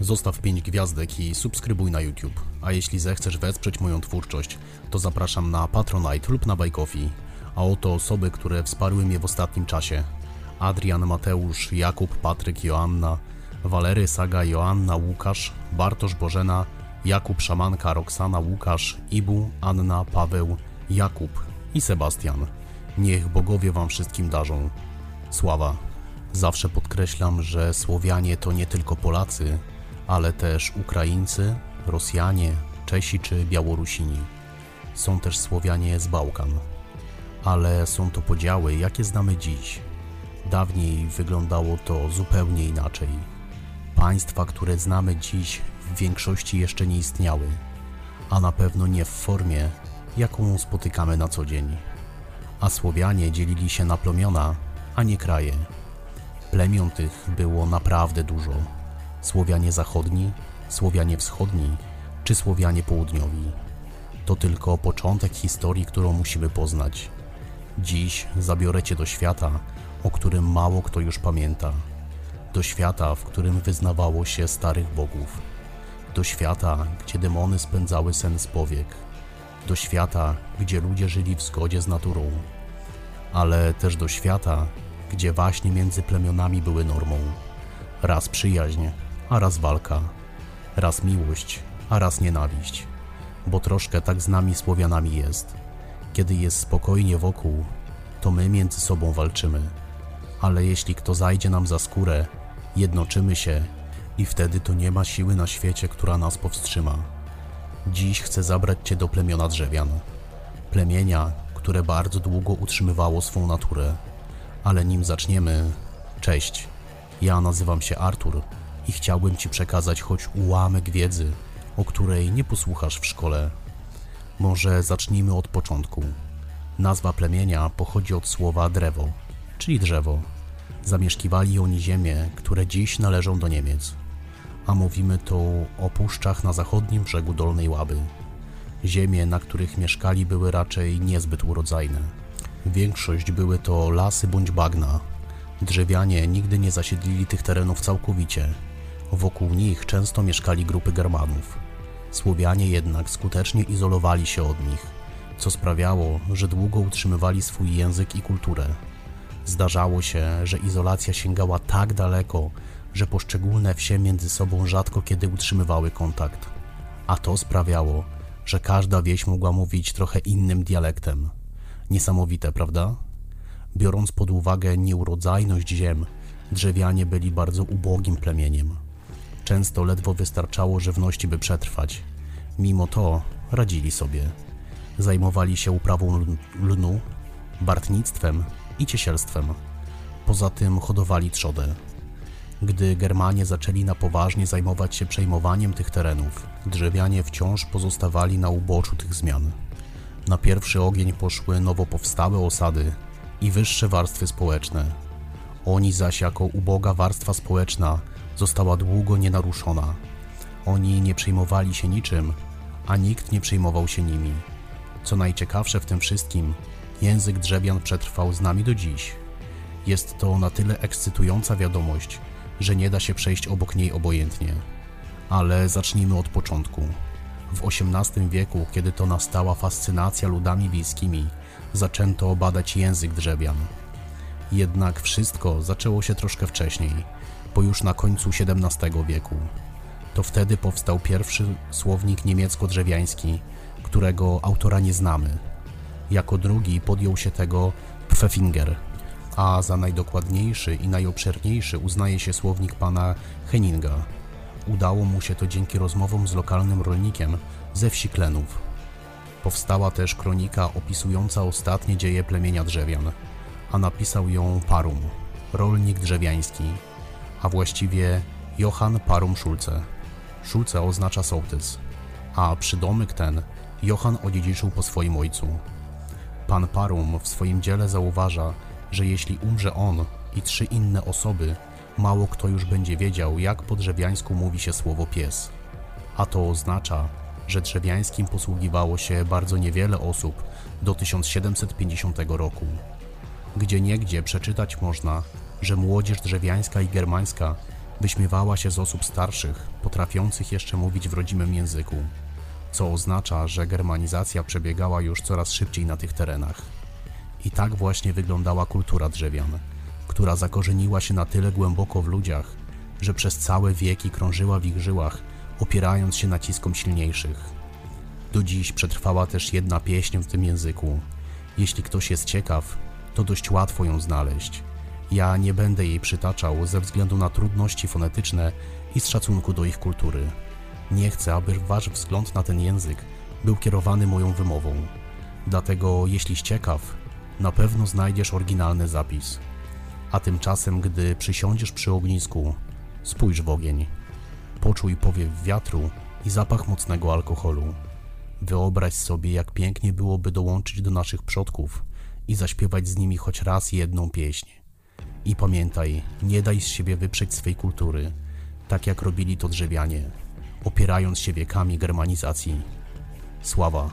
zostaw 5 gwiazdek i subskrybuj na YouTube. A jeśli zechcesz wesprzeć moją twórczość, to zapraszam na Patronite lub na Coffee. A oto osoby, które wsparły mnie w ostatnim czasie. Adrian, Mateusz, Jakub, Patryk, Joanna, Walery, Saga, Joanna, Łukasz, Bartosz, Bożena, Jakub, Szamanka, Roxana, Łukasz, Ibu, Anna, Paweł, Jakub i Sebastian. Niech bogowie wam wszystkim darzą. Sława. Zawsze podkreślam, że Słowianie to nie tylko Polacy, ale też Ukraińcy, Rosjanie, Czesi czy Białorusini. Są też Słowianie z Bałkan. Ale są to podziały, jakie znamy dziś. Dawniej wyglądało to zupełnie inaczej. Państwa, które znamy dziś, w większości jeszcze nie istniały, a na pewno nie w formie, jaką spotykamy na co dzień. A Słowianie dzielili się na plemiona, a nie kraje. Plemion tych było naprawdę dużo. Słowianie zachodni, Słowianie wschodni czy Słowianie południowi. To tylko początek historii, którą musimy poznać. Dziś zabiorę Cię do świata, o którym mało kto już pamięta. Do świata, w którym wyznawało się starych bogów. Do świata, gdzie demony spędzały sen z powiek. Do świata, gdzie ludzie żyli w zgodzie z naturą. Ale też do świata, gdzie właśnie między plemionami były normą. Raz przyjaźń, a raz walka. Raz miłość, a raz nienawiść. Bo troszkę tak z nami Słowianami jest. Kiedy jest spokojnie wokół, to my między sobą walczymy. Ale jeśli kto zajdzie nam za skórę, jednoczymy się i wtedy to nie ma siły na świecie, która nas powstrzyma. Dziś chcę zabrać Cię do plemiona drzewian. Plemienia, które bardzo długo utrzymywało swą naturę. Ale nim zaczniemy, cześć. Ja nazywam się Artur i chciałbym Ci przekazać choć ułamek wiedzy, o której nie posłuchasz w szkole. Może zacznijmy od początku. Nazwa plemienia pochodzi od słowa drewo, czyli drzewo. Zamieszkiwali oni ziemię, które dziś należą do Niemiec. A mówimy tu o puszczach na zachodnim brzegu Dolnej Łaby. Ziemie, na których mieszkali, były raczej niezbyt urodzajne. Większość były to lasy bądź bagna. Drzewianie nigdy nie zasiedlili tych terenów całkowicie. Wokół nich często mieszkali grupy Germanów. Słowianie jednak skutecznie izolowali się od nich, co sprawiało, że długo utrzymywali swój język i kulturę. Zdarzało się, że izolacja sięgała tak daleko, że poszczególne wsie między sobą rzadko kiedy utrzymywały kontakt. A to sprawiało, że każda wieś mogła mówić trochę innym dialektem. Niesamowite, prawda? Biorąc pod uwagę nieurodzajność ziem, drzewianie byli bardzo ubogim plemieniem. Często ledwo wystarczało żywności, by przetrwać. Mimo to radzili sobie. Zajmowali się uprawą lnu, bartnictwem i ciesielstwem. Poza tym hodowali trzodę. Gdy Germanie zaczęli na poważnie zajmować się przejmowaniem tych terenów, drzewianie wciąż pozostawali na uboczu tych zmian. Na pierwszy ogień poszły nowo powstałe osady i wyższe warstwy społeczne. Oni zaś jako uboga warstwa społeczna została długo nienaruszona. Oni nie przejmowali się niczym, a nikt nie przejmował się nimi. Co najciekawsze w tym wszystkim, język drzewian przetrwał z nami do dziś. Jest to na tyle ekscytująca wiadomość, że nie da się przejść obok niej obojętnie. Ale zacznijmy od początku. W XVIII wieku, kiedy to nastała fascynacja ludami wiejskimi, zaczęto badać język drzewian. Jednak wszystko zaczęło się troszkę wcześniej, bo już na końcu XVII wieku. To wtedy powstał pierwszy słownik niemiecko-drzewiański, którego autora nie znamy. Jako drugi podjął się tego Pfeffinger, a za najdokładniejszy i najobszerniejszy uznaje się słownik pana Henninga. Udało mu się to dzięki rozmowom z lokalnym rolnikiem ze wsi Klenów. Powstała też kronika opisująca ostatnie dzieje plemienia drzewian, a napisał ją Parum, rolnik drzewiański, a właściwie Johann Parum Schulze. Schulze oznacza sołtys, a przydomek ten Johann odziedziczył po swoim ojcu. Pan Parum w swoim dziele zauważa, że jeśli umrze on i trzy inne osoby, mało kto już będzie wiedział, jak po drzewiańsku mówi się słowo pies. A to oznacza, że drzewiańskim posługiwało się bardzo niewiele osób do 1750 roku. Gdzie niegdzie przeczytać można, że młodzież drzewiańska i germańska Wyśmiewała się z osób starszych, potrafiących jeszcze mówić w rodzimym języku, co oznacza, że germanizacja przebiegała już coraz szybciej na tych terenach. I tak właśnie wyglądała kultura drzewian, która zakorzeniła się na tyle głęboko w ludziach, że przez całe wieki krążyła w ich żyłach, opierając się naciskom silniejszych. Do dziś przetrwała też jedna pieśń w tym języku. Jeśli ktoś jest ciekaw, to dość łatwo ją znaleźć. Ja nie będę jej przytaczał ze względu na trudności fonetyczne i z szacunku do ich kultury. Nie chcę, aby wasz wzgląd na ten język był kierowany moją wymową. Dlatego, jeśliś ciekaw, na pewno znajdziesz oryginalny zapis. A tymczasem, gdy przysiądziesz przy ognisku, spójrz w ogień. Poczuj powiew wiatru i zapach mocnego alkoholu. Wyobraź sobie, jak pięknie byłoby dołączyć do naszych przodków i zaśpiewać z nimi choć raz jedną pieśń. I pamiętaj, nie daj z siebie wyprzeć swej kultury, tak jak robili to drzewianie, opierając się wiekami germanizacji. Sława